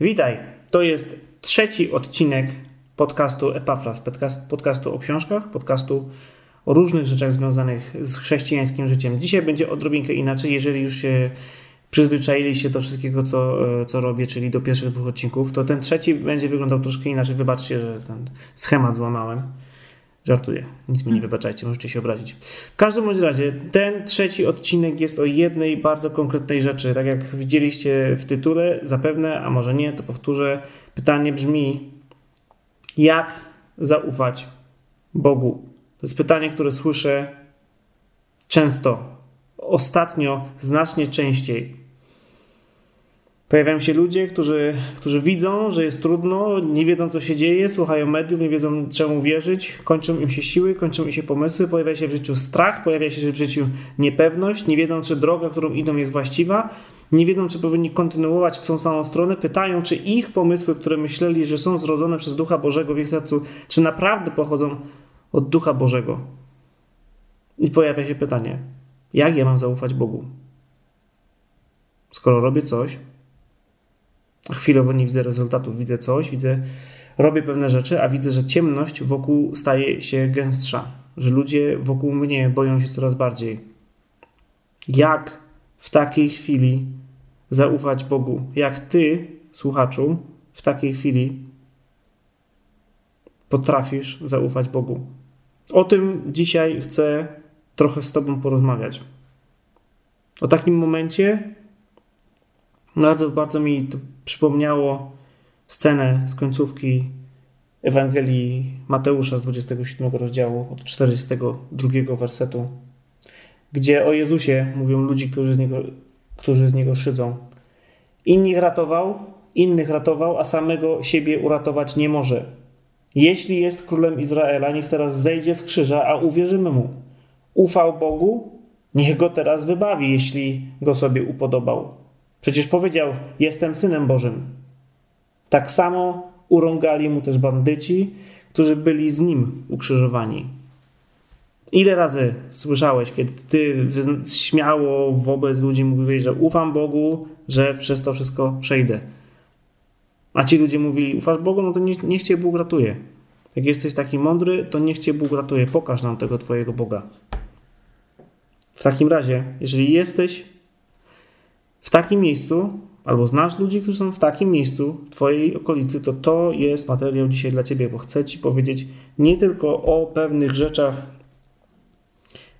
Witaj, to jest trzeci odcinek podcastu Epafras, podcastu o książkach, podcastu o różnych rzeczach związanych z chrześcijańskim życiem. Dzisiaj będzie odrobinkę inaczej, jeżeli już się przyzwyczailiście do wszystkiego, co, co robię, czyli do pierwszych dwóch odcinków, to ten trzeci będzie wyglądał troszkę inaczej. Wybaczcie, że ten schemat złamałem. Żartuję, nic mi nie wybaczajcie, możecie się obrazić. W każdym bądź razie, ten trzeci odcinek jest o jednej bardzo konkretnej rzeczy. Tak jak widzieliście w tytule, zapewne, a może nie, to powtórzę. Pytanie brzmi: jak zaufać Bogu? To jest pytanie, które słyszę często, ostatnio znacznie częściej. Pojawiają się ludzie, którzy, którzy widzą, że jest trudno, nie wiedzą, co się dzieje, słuchają mediów, nie wiedzą, czemu wierzyć, kończą im się siły, kończą im się pomysły, pojawia się w życiu strach, pojawia się w życiu niepewność, nie wiedzą, czy droga, którą idą, jest właściwa, nie wiedzą, czy powinni kontynuować w tą samą stronę, pytają, czy ich pomysły, które myśleli, że są zrodzone przez Ducha Bożego w ich sercu, czy naprawdę pochodzą od Ducha Bożego. I pojawia się pytanie, jak ja mam zaufać Bogu? Skoro robię coś, chwilowo nie widzę rezultatów, widzę coś, widzę, robię pewne rzeczy, a widzę, że ciemność wokół staje się gęstsza, że ludzie wokół mnie boją się coraz bardziej. Jak w takiej chwili zaufać Bogu? Jak ty, słuchaczu, w takiej chwili potrafisz zaufać Bogu? O tym dzisiaj chcę trochę z Tobą porozmawiać. O takim momencie, bardzo, bardzo mi to przypomniało scenę z końcówki Ewangelii Mateusza z 27 rozdziału od 42 wersetu, gdzie o Jezusie mówią ludzi, którzy z niego, którzy z niego szydzą. Innych ratował, innych ratował, a samego siebie uratować nie może. Jeśli jest królem Izraela, niech teraz zejdzie z krzyża, a uwierzymy mu. Ufał Bogu, niech go teraz wybawi, jeśli go sobie upodobał. Przecież powiedział: Jestem synem Bożym. Tak samo urągali mu też bandyci, którzy byli z nim ukrzyżowani. Ile razy słyszałeś, kiedy ty śmiało wobec ludzi mówiłeś, że ufam Bogu, że przez to wszystko przejdę? A ci ludzie mówili, ufasz Bogu, no to nie, niech cię Bóg ratuje. Jak jesteś taki mądry, to niech cię Bóg ratuje. Pokaż nam tego twojego Boga. W takim razie, jeżeli jesteś w takim miejscu, albo znasz ludzi, którzy są w takim miejscu, w Twojej okolicy, to to jest materiał dzisiaj dla Ciebie, bo chcę Ci powiedzieć nie tylko o pewnych rzeczach,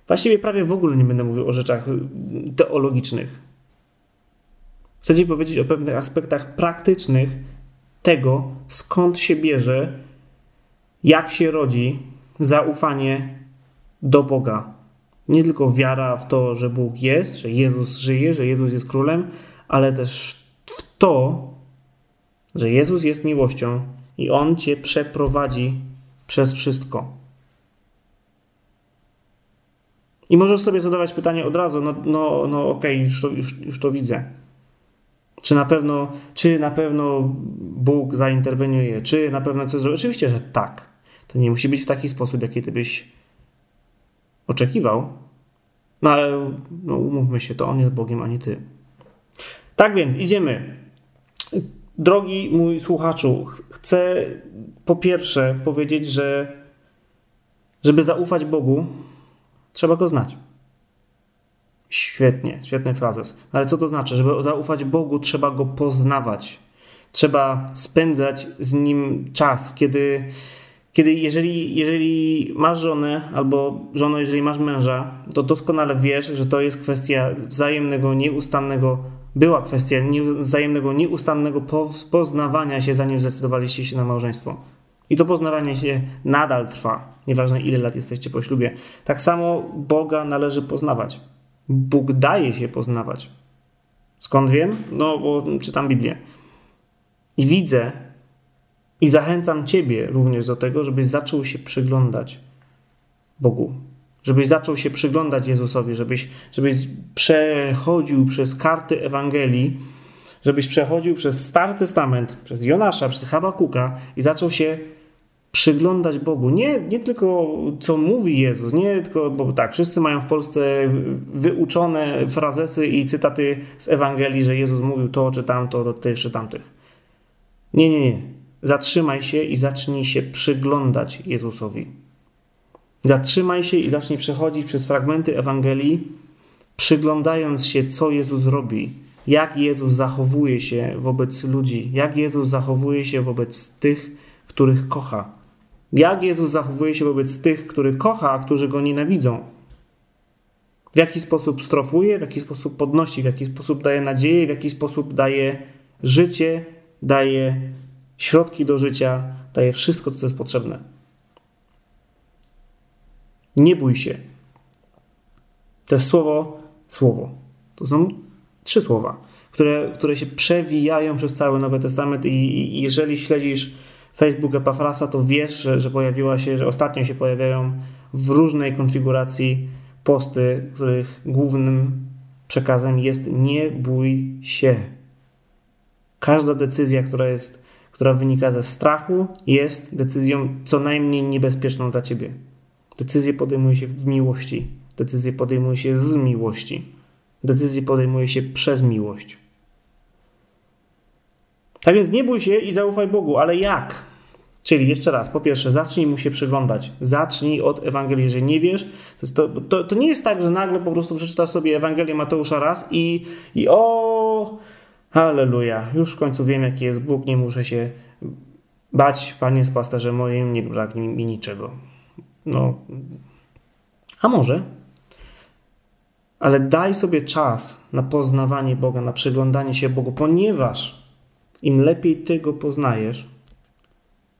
właściwie prawie w ogóle nie będę mówił o rzeczach teologicznych. Chcę Ci powiedzieć o pewnych aspektach praktycznych tego, skąd się bierze, jak się rodzi zaufanie do Boga, nie tylko wiara w to, że Bóg jest, że Jezus żyje, że Jezus jest królem, ale też w to, że Jezus jest miłością i On cię przeprowadzi przez wszystko. I możesz sobie zadawać pytanie od razu, no, no, no okej, okay, już, to, już, już to widzę. Czy na pewno, czy na pewno Bóg zainterweniuje, czy na pewno coś zrobi? Oczywiście, że tak. To nie musi być w taki sposób, jaki ty byś oczekiwał, no ale no, umówmy się, to on jest Bogiem, a nie ty. Tak więc idziemy. Drogi mój słuchaczu, chcę po pierwsze powiedzieć, że żeby zaufać Bogu, trzeba go znać. Świetnie, świetny frazes. No ale co to znaczy? Żeby zaufać Bogu, trzeba go poznawać. Trzeba spędzać z nim czas, kiedy kiedy jeżeli, jeżeli masz żonę albo żonę, jeżeli masz męża, to doskonale wiesz, że to jest kwestia wzajemnego, nieustannego, była kwestia wzajemnego, nieustannego poznawania się, zanim zdecydowaliście się na małżeństwo. I to poznawanie się nadal trwa, nieważne ile lat jesteście po ślubie. Tak samo Boga należy poznawać. Bóg daje się poznawać. Skąd wiem? No, bo czytam Biblię. I widzę, i zachęcam Ciebie również do tego, żebyś zaczął się przyglądać Bogu. Żebyś zaczął się przyglądać Jezusowi, żebyś, żebyś przechodził przez karty Ewangelii, żebyś przechodził przez Stary Testament, przez Jonasza, przez Habakuka i zaczął się przyglądać Bogu. Nie, nie tylko co mówi Jezus, nie tylko, bo tak, wszyscy mają w Polsce wyuczone frazesy i cytaty z Ewangelii, że Jezus mówił to czy tamto do tych czy tamtych. Nie, nie, nie. Zatrzymaj się i zacznij się przyglądać Jezusowi. Zatrzymaj się i zacznij przechodzić przez fragmenty Ewangelii, przyglądając się, co Jezus robi, jak Jezus zachowuje się wobec ludzi, jak Jezus zachowuje się wobec tych, których kocha. Jak Jezus zachowuje się wobec tych, których kocha, a którzy go nienawidzą. W jaki sposób strofuje, w jaki sposób podnosi, w jaki sposób daje nadzieję, w jaki sposób daje życie, daje środki do życia, daje wszystko, co jest potrzebne. Nie bój się. To jest słowo, słowo. To są trzy słowa, które, które się przewijają przez cały Nowy Testament i, i jeżeli śledzisz Facebook Epafrasa, to wiesz, że, że pojawiła się, że ostatnio się pojawiają w różnej konfiguracji posty, których głównym przekazem jest nie bój się. Każda decyzja, która jest, która wynika ze strachu, jest decyzją co najmniej niebezpieczną dla ciebie. Decyzje podejmuje się w miłości. Decyzje podejmuje się z miłości. Decyzje podejmuje się przez miłość. Tak więc nie bój się i zaufaj Bogu, ale jak? Czyli jeszcze raz, po pierwsze, zacznij mu się przyglądać. Zacznij od Ewangelii. Jeżeli nie wiesz, to, to, to nie jest tak, że nagle po prostu przeczytasz sobie Ewangelię Mateusza raz i, i o, halleluja, już w końcu wiem, jaki jest Bóg, nie muszę się bać, Panie jest pasterzem moim, nie braknie mi niczego. No, a może? Ale daj sobie czas na poznawanie Boga, na przyglądanie się Bogu, ponieważ im lepiej Ty go poznajesz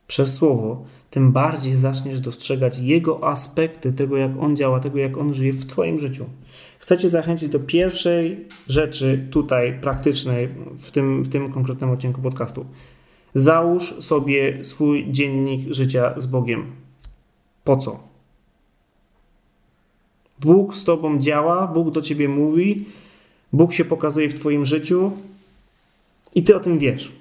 przez Słowo, tym bardziej zaczniesz dostrzegać Jego aspekty, tego jak On działa, tego jak On żyje w Twoim życiu. Chcę Cię zachęcić do pierwszej rzeczy tutaj praktycznej w tym, w tym konkretnym odcinku podcastu. Załóż sobie swój dziennik życia z Bogiem. Po co? Bóg z Tobą działa, Bóg do Ciebie mówi, Bóg się pokazuje w Twoim życiu i Ty o tym wiesz.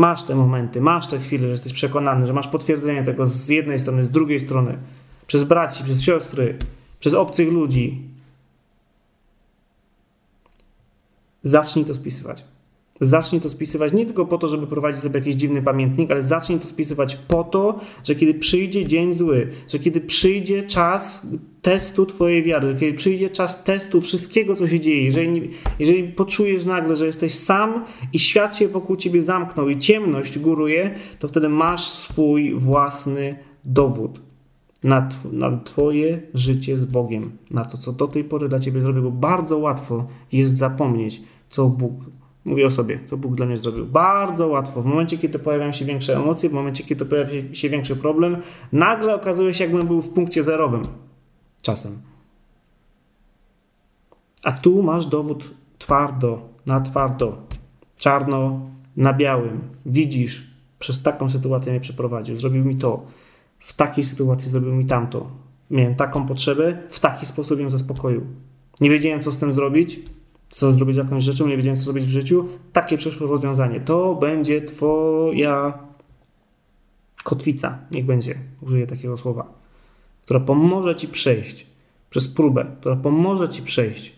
Masz te momenty, masz te chwile, że jesteś przekonany, że masz potwierdzenie tego z jednej strony, z drugiej strony, przez braci, przez siostry, przez obcych ludzi. Zacznij to spisywać. Zacznij to spisywać nie tylko po to, żeby prowadzić sobie jakiś dziwny pamiętnik, ale zacznij to spisywać po to, że kiedy przyjdzie dzień zły, że kiedy przyjdzie czas testu Twojej wiary, że kiedy przyjdzie czas testu wszystkiego, co się dzieje, jeżeli, jeżeli poczujesz nagle, że jesteś sam i świat się wokół Ciebie zamknął i ciemność góruje, to wtedy masz swój własny dowód na, tw na Twoje życie z Bogiem, na to, co do tej pory dla Ciebie zrobił, bardzo łatwo jest zapomnieć, co Bóg Mówię o sobie, co Bóg dla mnie zrobił. Bardzo łatwo. W momencie, kiedy pojawiają się większe emocje, w momencie, kiedy pojawia się większy problem, nagle okazuje się, jakbym był w punkcie zerowym. Czasem. A tu masz dowód twardo, na twardo, czarno na białym. Widzisz, przez taką sytuację mnie przeprowadził. Zrobił mi to. W takiej sytuacji zrobił mi tamto. Miałem taką potrzebę, w taki sposób ją zaspokoił. Nie wiedziałem, co z tym zrobić, co zrobić z jakąś rzeczą, nie wiedziałem, co zrobić w życiu, takie przyszło rozwiązanie. To będzie Twoja kotwica, niech będzie, użyję takiego słowa, która pomoże Ci przejść przez próbę, która pomoże Ci przejść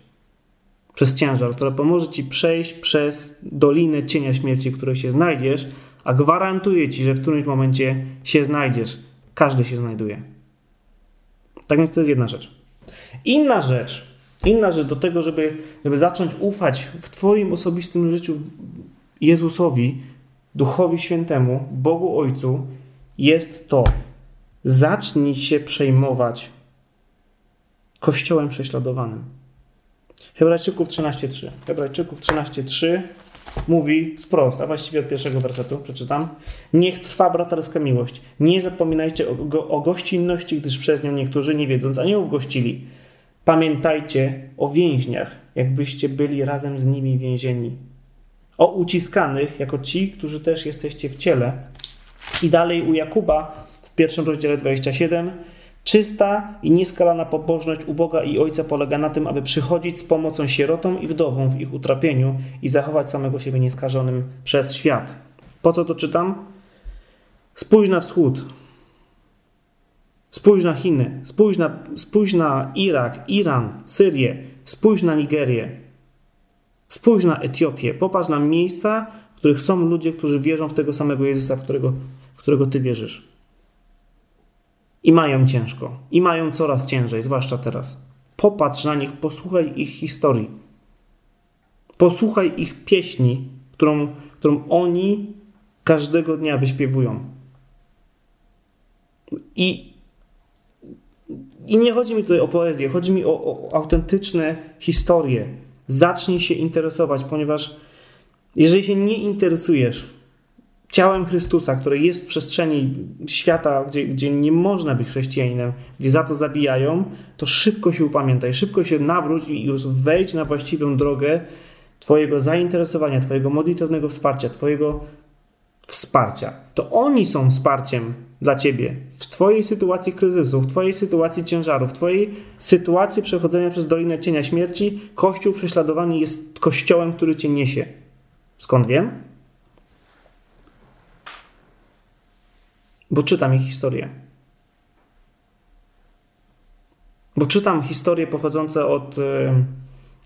przez ciężar, która pomoże Ci przejść przez dolinę cienia śmierci, w której się znajdziesz, a gwarantuję Ci, że w którymś momencie się znajdziesz. Każdy się znajduje. Tak więc to jest jedna rzecz. Inna rzecz, Inna rzecz do tego, żeby, żeby zacząć ufać w Twoim osobistym życiu Jezusowi, Duchowi Świętemu, Bogu Ojcu, jest to, zacznij się przejmować Kościołem prześladowanym. Hebrajczyków 13:3. Hebrajczyków 13:3 mówi wprost, a właściwie od pierwszego wersetu przeczytam. Niech trwa braterska miłość. Nie zapominajcie o, go, o gościnności, gdyż przez nią niektórzy nie wiedząc aniołów gościli. Pamiętajcie o więźniach, jakbyście byli razem z nimi więzieni. O uciskanych, jako ci, którzy też jesteście w ciele. I dalej u Jakuba w pierwszym rozdziale 27. Czysta i nieskalana pobożność u Boga i Ojca polega na tym, aby przychodzić z pomocą sierotom i wdowom w ich utrapieniu i zachować samego siebie nieskażonym przez świat. Po co to czytam? Spójrz na wschód, Spójrz na Chiny, spójrz na, spójrz na Irak, Iran, Syrię, spójrz na Nigerię, spójrz na Etiopię. Popatrz na miejsca, w których są ludzie, którzy wierzą w tego samego Jezusa, w którego, w którego ty wierzysz. I mają ciężko, i mają coraz ciężej, zwłaszcza teraz. Popatrz na nich, posłuchaj ich historii. Posłuchaj ich pieśni, którą, którą oni każdego dnia wyśpiewują. I, I nie chodzi mi tutaj o poezję, chodzi mi o, o autentyczne historie. Zacznij się interesować, ponieważ jeżeli się nie interesujesz ciałem Chrystusa, które jest w przestrzeni świata, gdzie, gdzie nie można być chrześcijaninem, gdzie za to zabijają, to szybko się upamiętaj, szybko się nawróć i już wejdź na właściwą drogę Twojego zainteresowania, Twojego modlitewnego wsparcia, Twojego wsparcia. To oni są wsparciem dla Ciebie w Twojej sytuacji kryzysu, w Twojej sytuacji ciężaru, w Twojej sytuacji przechodzenia przez Dolinę Cienia Śmierci. Kościół prześladowany jest kościołem, który Cię niesie. Skąd wiem? Bo czytam ich historię. Bo czytam historie pochodzące od,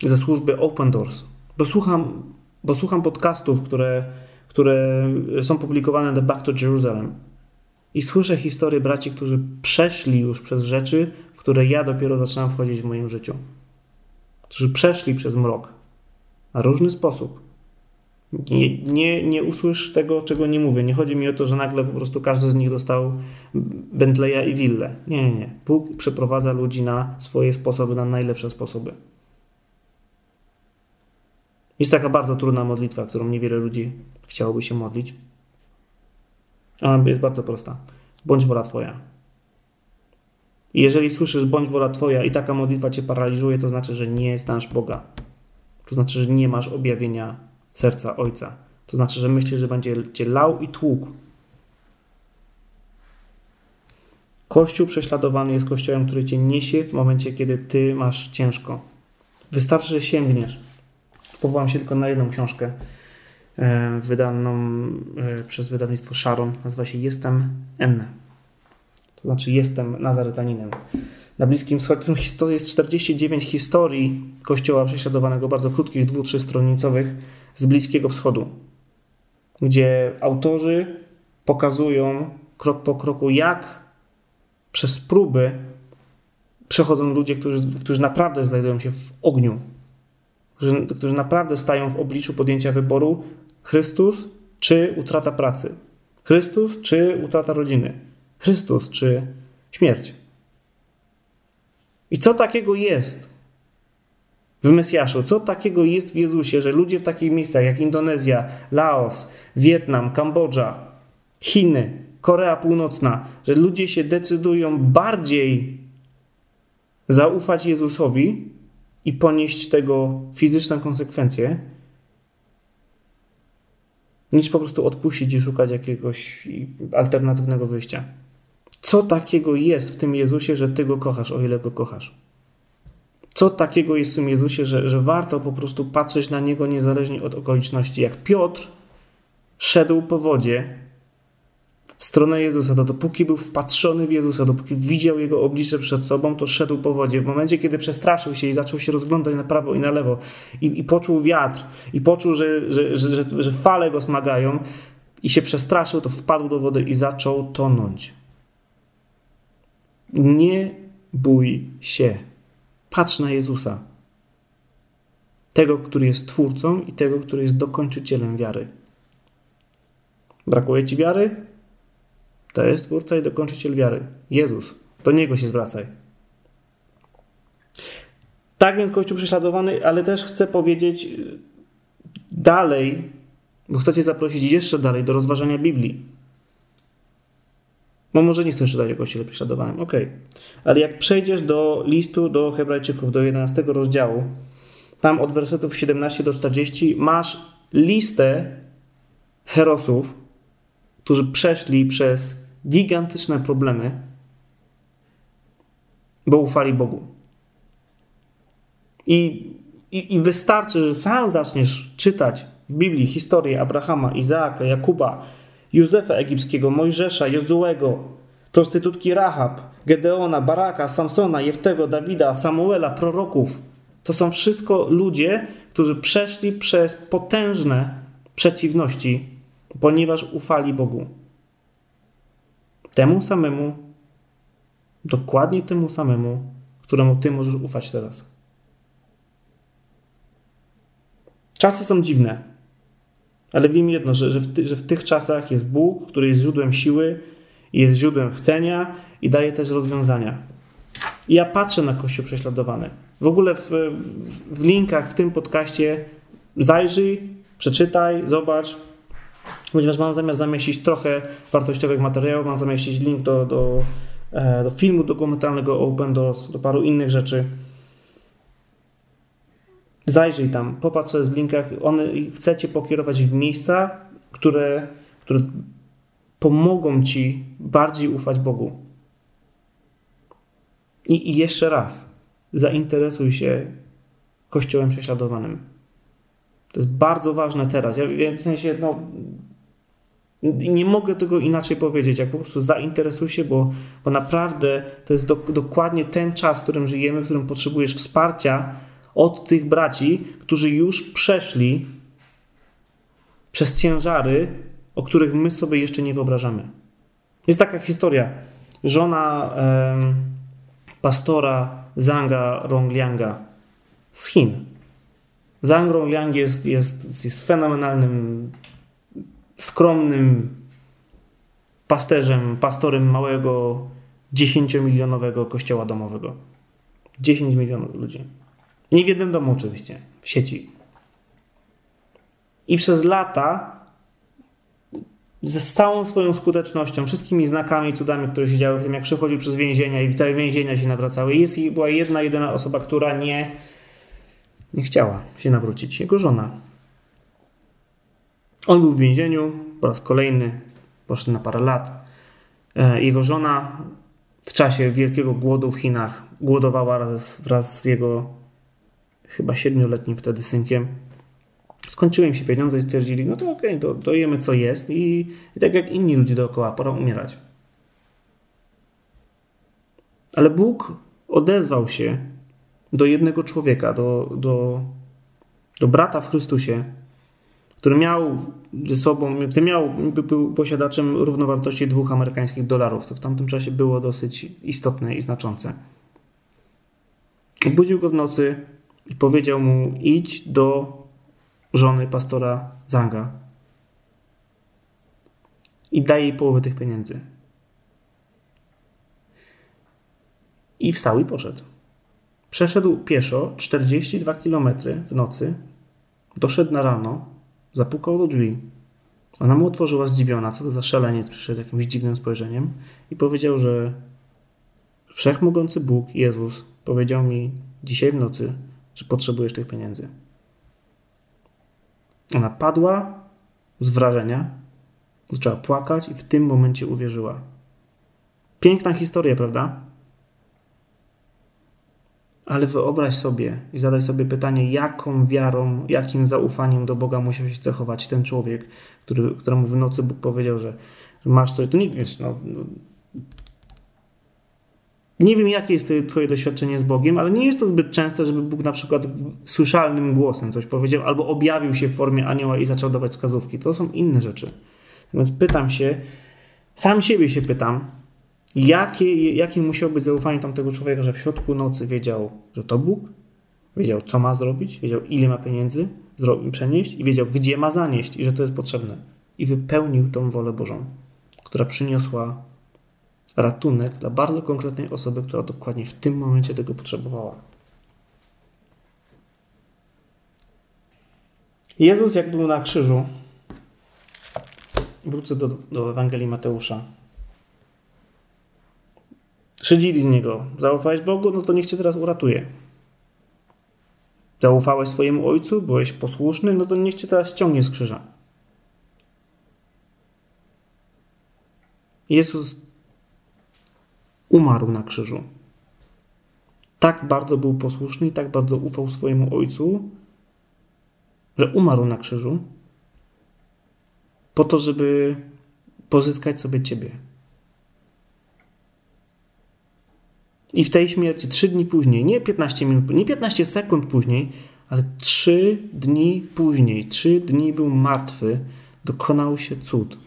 ze służby Open Doors. Bo słucham, bo słucham podcastów, które, które są publikowane na Back to Jerusalem. I słyszę historie braci, którzy przeszli już przez rzeczy, w które ja dopiero zaczynam wchodzić w moim życiu. Którzy przeszli przez mrok. Na różny sposób. Nie, nie, nie usłysz tego, czego nie mówię. Nie chodzi mi o to, że nagle po prostu każdy z nich dostał Bentleya i willę. Nie, nie, nie. Bóg przeprowadza ludzi na swoje sposoby, na najlepsze sposoby. Jest taka bardzo trudna modlitwa, którą niewiele ludzi chciałoby się modlić. Ona jest bardzo prosta. Bądź wola Twoja. I jeżeli słyszysz bądź wola Twoja i taka modlitwa Cię paraliżuje, to znaczy, że nie znasz Boga. To znaczy, że nie masz objawienia serca Ojca. To znaczy, że myślisz, że będzie Cię lał i tłukł. Kościół prześladowany jest kościołem, który Cię niesie w momencie, kiedy Ty masz ciężko. Wystarczy, że sięgniesz. Powołam się tylko na jedną książkę e, wydaną e, przez wydawnictwo Sharon. Nazywa się Jestem N. To znaczy Jestem Nazaretaninem. Na Bliskim Wschodzie jest 49 historii kościoła prześladowanego, bardzo krótkich, dwu, stronicowych z Bliskiego Wschodu, gdzie autorzy pokazują krok po kroku, jak przez próby przechodzą ludzie, którzy, którzy naprawdę znajdują się w ogniu, którzy, którzy naprawdę stają w obliczu podjęcia wyboru Chrystus czy utrata pracy, Chrystus czy utrata rodziny, Chrystus czy śmierć. I co takiego jest w Mesjaszu? Co takiego jest w Jezusie, że ludzie w takich miejscach jak Indonezja, Laos, Wietnam, Kambodża, Chiny, Korea Północna, że ludzie się decydują bardziej zaufać Jezusowi i ponieść tego fizyczne konsekwencje, niż po prostu odpuścić i szukać jakiegoś alternatywnego wyjścia. Co takiego jest w tym Jezusie, że Ty go kochasz, o ile go kochasz? Co takiego jest w tym Jezusie, że, że warto po prostu patrzeć na Niego niezależnie od okoliczności? Jak Piotr szedł po wodzie w stronę Jezusa, to dopóki był wpatrzony w Jezusa, dopóki widział Jego oblicze przed sobą, to szedł po wodzie. W momencie, kiedy przestraszył się i zaczął się rozglądać na prawo i na lewo i, i poczuł wiatr i poczuł, że, że, że, że, fale go smagają i się przestraszył, to wpadł do wody i zaczął tonąć. Nie bój się. Patrz na Jezusa. Tego, który jest Twórcą i tego, który jest dokończycielem wiary. Brakuje ci wiary? To jest Twórca i dokończyciel wiary. Jezus. Do Niego się zwracaj. Tak więc Kościół prześladowany, ale też chcę powiedzieć y, dalej, bo chcę Cię zaprosić jeszcze dalej do rozważania Biblii. Bo może nie chcesz czytać o Kościele prześladowanym, ok. Ale jak przejdziesz do listu do Hebrajczyków, do 11 rozdziału, tam od wersetów 17 do 40 masz listę herosów, którzy przeszli przez gigantyczne problemy, bo ufali Bogu. I, i, I wystarczy, że sam zaczniesz czytać w Biblii historię Abrahama, Izaaka, Jakuba, Józefa Egipskiego, Mojżesza, Jozułego, prostytutki Rahab, Gedeona, Baraka, Samsona, Jeftego, Dawida, Samuela, proroków. To są wszystko ludzie, którzy przeszli przez potężne przeciwności, ponieważ ufali Bogu. Temu samemu, dokładnie temu samemu, któremu Ty możesz ufać teraz. Czasy są dziwne, ale wiem jedno, że, że, w ty, że w tych czasach jest Bóg, który jest źródłem siły, jest źródłem chcenia i daje też rozwiązania. I ja patrzę na Kościół prześladowany. W ogóle w, w linkach w tym podcaście zajrzyj, przeczytaj, zobacz, ponieważ mam zamiar zamieścić trochę wartościowych materiałów, mam zamieścić link do, do, e, do filmu dokumentalnego Open Doors, do paru innych rzeczy. Zajrzyj tam, popatrz co jest w linkach. One chcecie pokierować w miejsca, które, które pomogą ci bardziej ufać Bogu. I, I, jeszcze raz, zainteresuj się Kościołem prześladowanym. To jest bardzo ważne teraz. Ja w sensie, no, nie mogę tego inaczej powiedzieć, jak po prostu zainteresuj się, bo, bo naprawdę to jest do, dokładnie ten czas, w którym żyjemy, w którym potrzebujesz wsparcia od tych braci, którzy już przeszli przez ciężary, o których my sobie jeszcze nie wyobrażamy. Jest taka historia. Żona pastora Zanga Ronglianga z Chin. Zhang Rongliang jest, jest, jest fenomenalnym, skromnym pasterzem, pastorem małego, 10-milionowego kościoła domowego. 10 milionów ludzi. Nie w jednym domu oczywiście, w sieci. I przez lata ze całą swoją skutecznością, wszystkimi znakami, cudami, które się działy w tym, jak przechodził przez więzienia i całe więzienia się nawracały, jest i była jedna, jedyna osoba, która nie, nie chciała się nawrócić. Jego żona. On był w więzieniu po raz kolejny, poszedł na parę lat. E, jego żona w czasie wielkiego głodu w Chinach głodowała wraz, wraz z jego chyba siedmioletnim wtedy synkiem. Skończyły im się pieniądze i stwierdzili, no to okej, okay, to, jemy co jest i, i tak jak inni ludzie dookoła, pora umierać. Ale Bóg odezwał się do jednego człowieka, do, do, do brata w Chrystusie, który miał ze sobą, który miał, był posiadaczem równowartości dwóch amerykańskich dolarów, co w tamtym czasie było dosyć istotne i znaczące. Obudził go w nocy i powiedział mu: idź do żony pastora Zanga i daj jej połowę tych pieniędzy. I wstał i poszedł. Przeszedł pieszo 42 km w nocy, doszedł na rano, zapukał do drzwi. Ona mu otworzyła zdziwiona, co to za szaleniec przyszedł jakimś dziwnym spojrzeniem i powiedział, że wszechmogący Bóg, Jezus, powiedział mi dzisiaj w nocy, że potrzebujesz tych pieniędzy. Ona padła z wrażenia, zaczęła płakać i w tym momencie uwierzyła. Piękna historia, prawda? Ale wyobraź sobie i zadaj sobie pytanie, jaką wiarą, jakim zaufaniem do Boga musiał się cechować ten człowiek, który, któremu w nocy Bóg powiedział, że, masz coś. To nie wiesz, no, no nie wiem, jakie jest Twoje doświadczenie z Bogiem, ale nie jest to zbyt częste, żeby Bóg na przykład słyszalnym głosem coś powiedział albo objawił się w formie anioła i zaczął dawać wskazówki. To są inne rzeczy. Więc pytam się, sam siebie się pytam, jakie, jakie musiało być zaufanie tamtego człowieka, że w środku nocy wiedział, że to Bóg, wiedział, co ma zrobić, wiedział, ile ma pieniędzy przenieść i wiedział, gdzie ma zanieść i że to jest potrzebne. I wypełnił tą wolę Bożą, która przyniosła ratunek dla bardzo konkretnej osoby, która dokładnie w tym momencie tego potrzebowała. Jezus, jak był na krzyżu, wrócę do, do Ewangelii Mateusza. Szydzili z niego. Zaufałeś Bogu, no to niech cię teraz uratuje. Zaufałeś swojemu ojcu, byłeś posłuszny, no to niech cię teraz ściągnie z krzyża. Jezus umarł na krzyżu. Tak bardzo był posłuszny i tak bardzo ufał swojemu ojcu, że umarł na krzyżu po to, żeby pozyskać sobie ciebie. I w tej śmierci, trzy dni później, nie 15 minut, nie 15 sekund później, ale trzy dni później, trzy dni był martwy, dokonał się cud.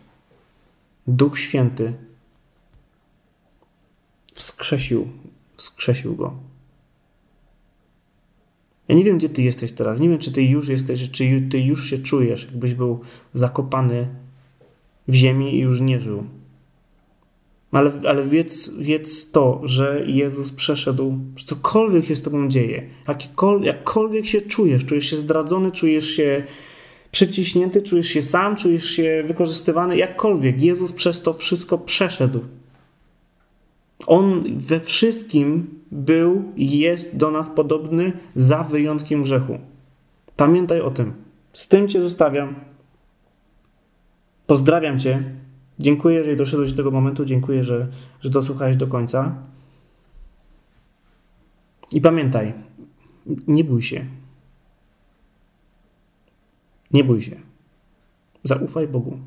Duch Święty wskrzesił, wskrzesił go. Ja nie wiem, gdzie ty jesteś teraz. Nie wiem, czy ty już jesteś, czy ty już się czujesz, jakbyś był zakopany w ziemi i już nie żył. Ale, ale wiedz, wiedz to, że Jezus przeszedł, że cokolwiek się z tobą dzieje, jakkolwiek się czujesz, czujesz się zdradzony, czujesz się przyciśnięty, czujesz się sam, czujesz się wykorzystywany, jakkolwiek. Jezus przez to wszystko przeszedł. On we wszystkim był i jest do nas podobny za wyjątkiem grzechu. Pamiętaj o tym. Z tym Cię zostawiam. Pozdrawiam Cię. Dziękuję, jeżeli doszedłeś do tego momentu. Dziękuję, że, że dosłuchałeś do końca. I pamiętaj, nie bój się. Nie bój się. Zaufaj Bogu.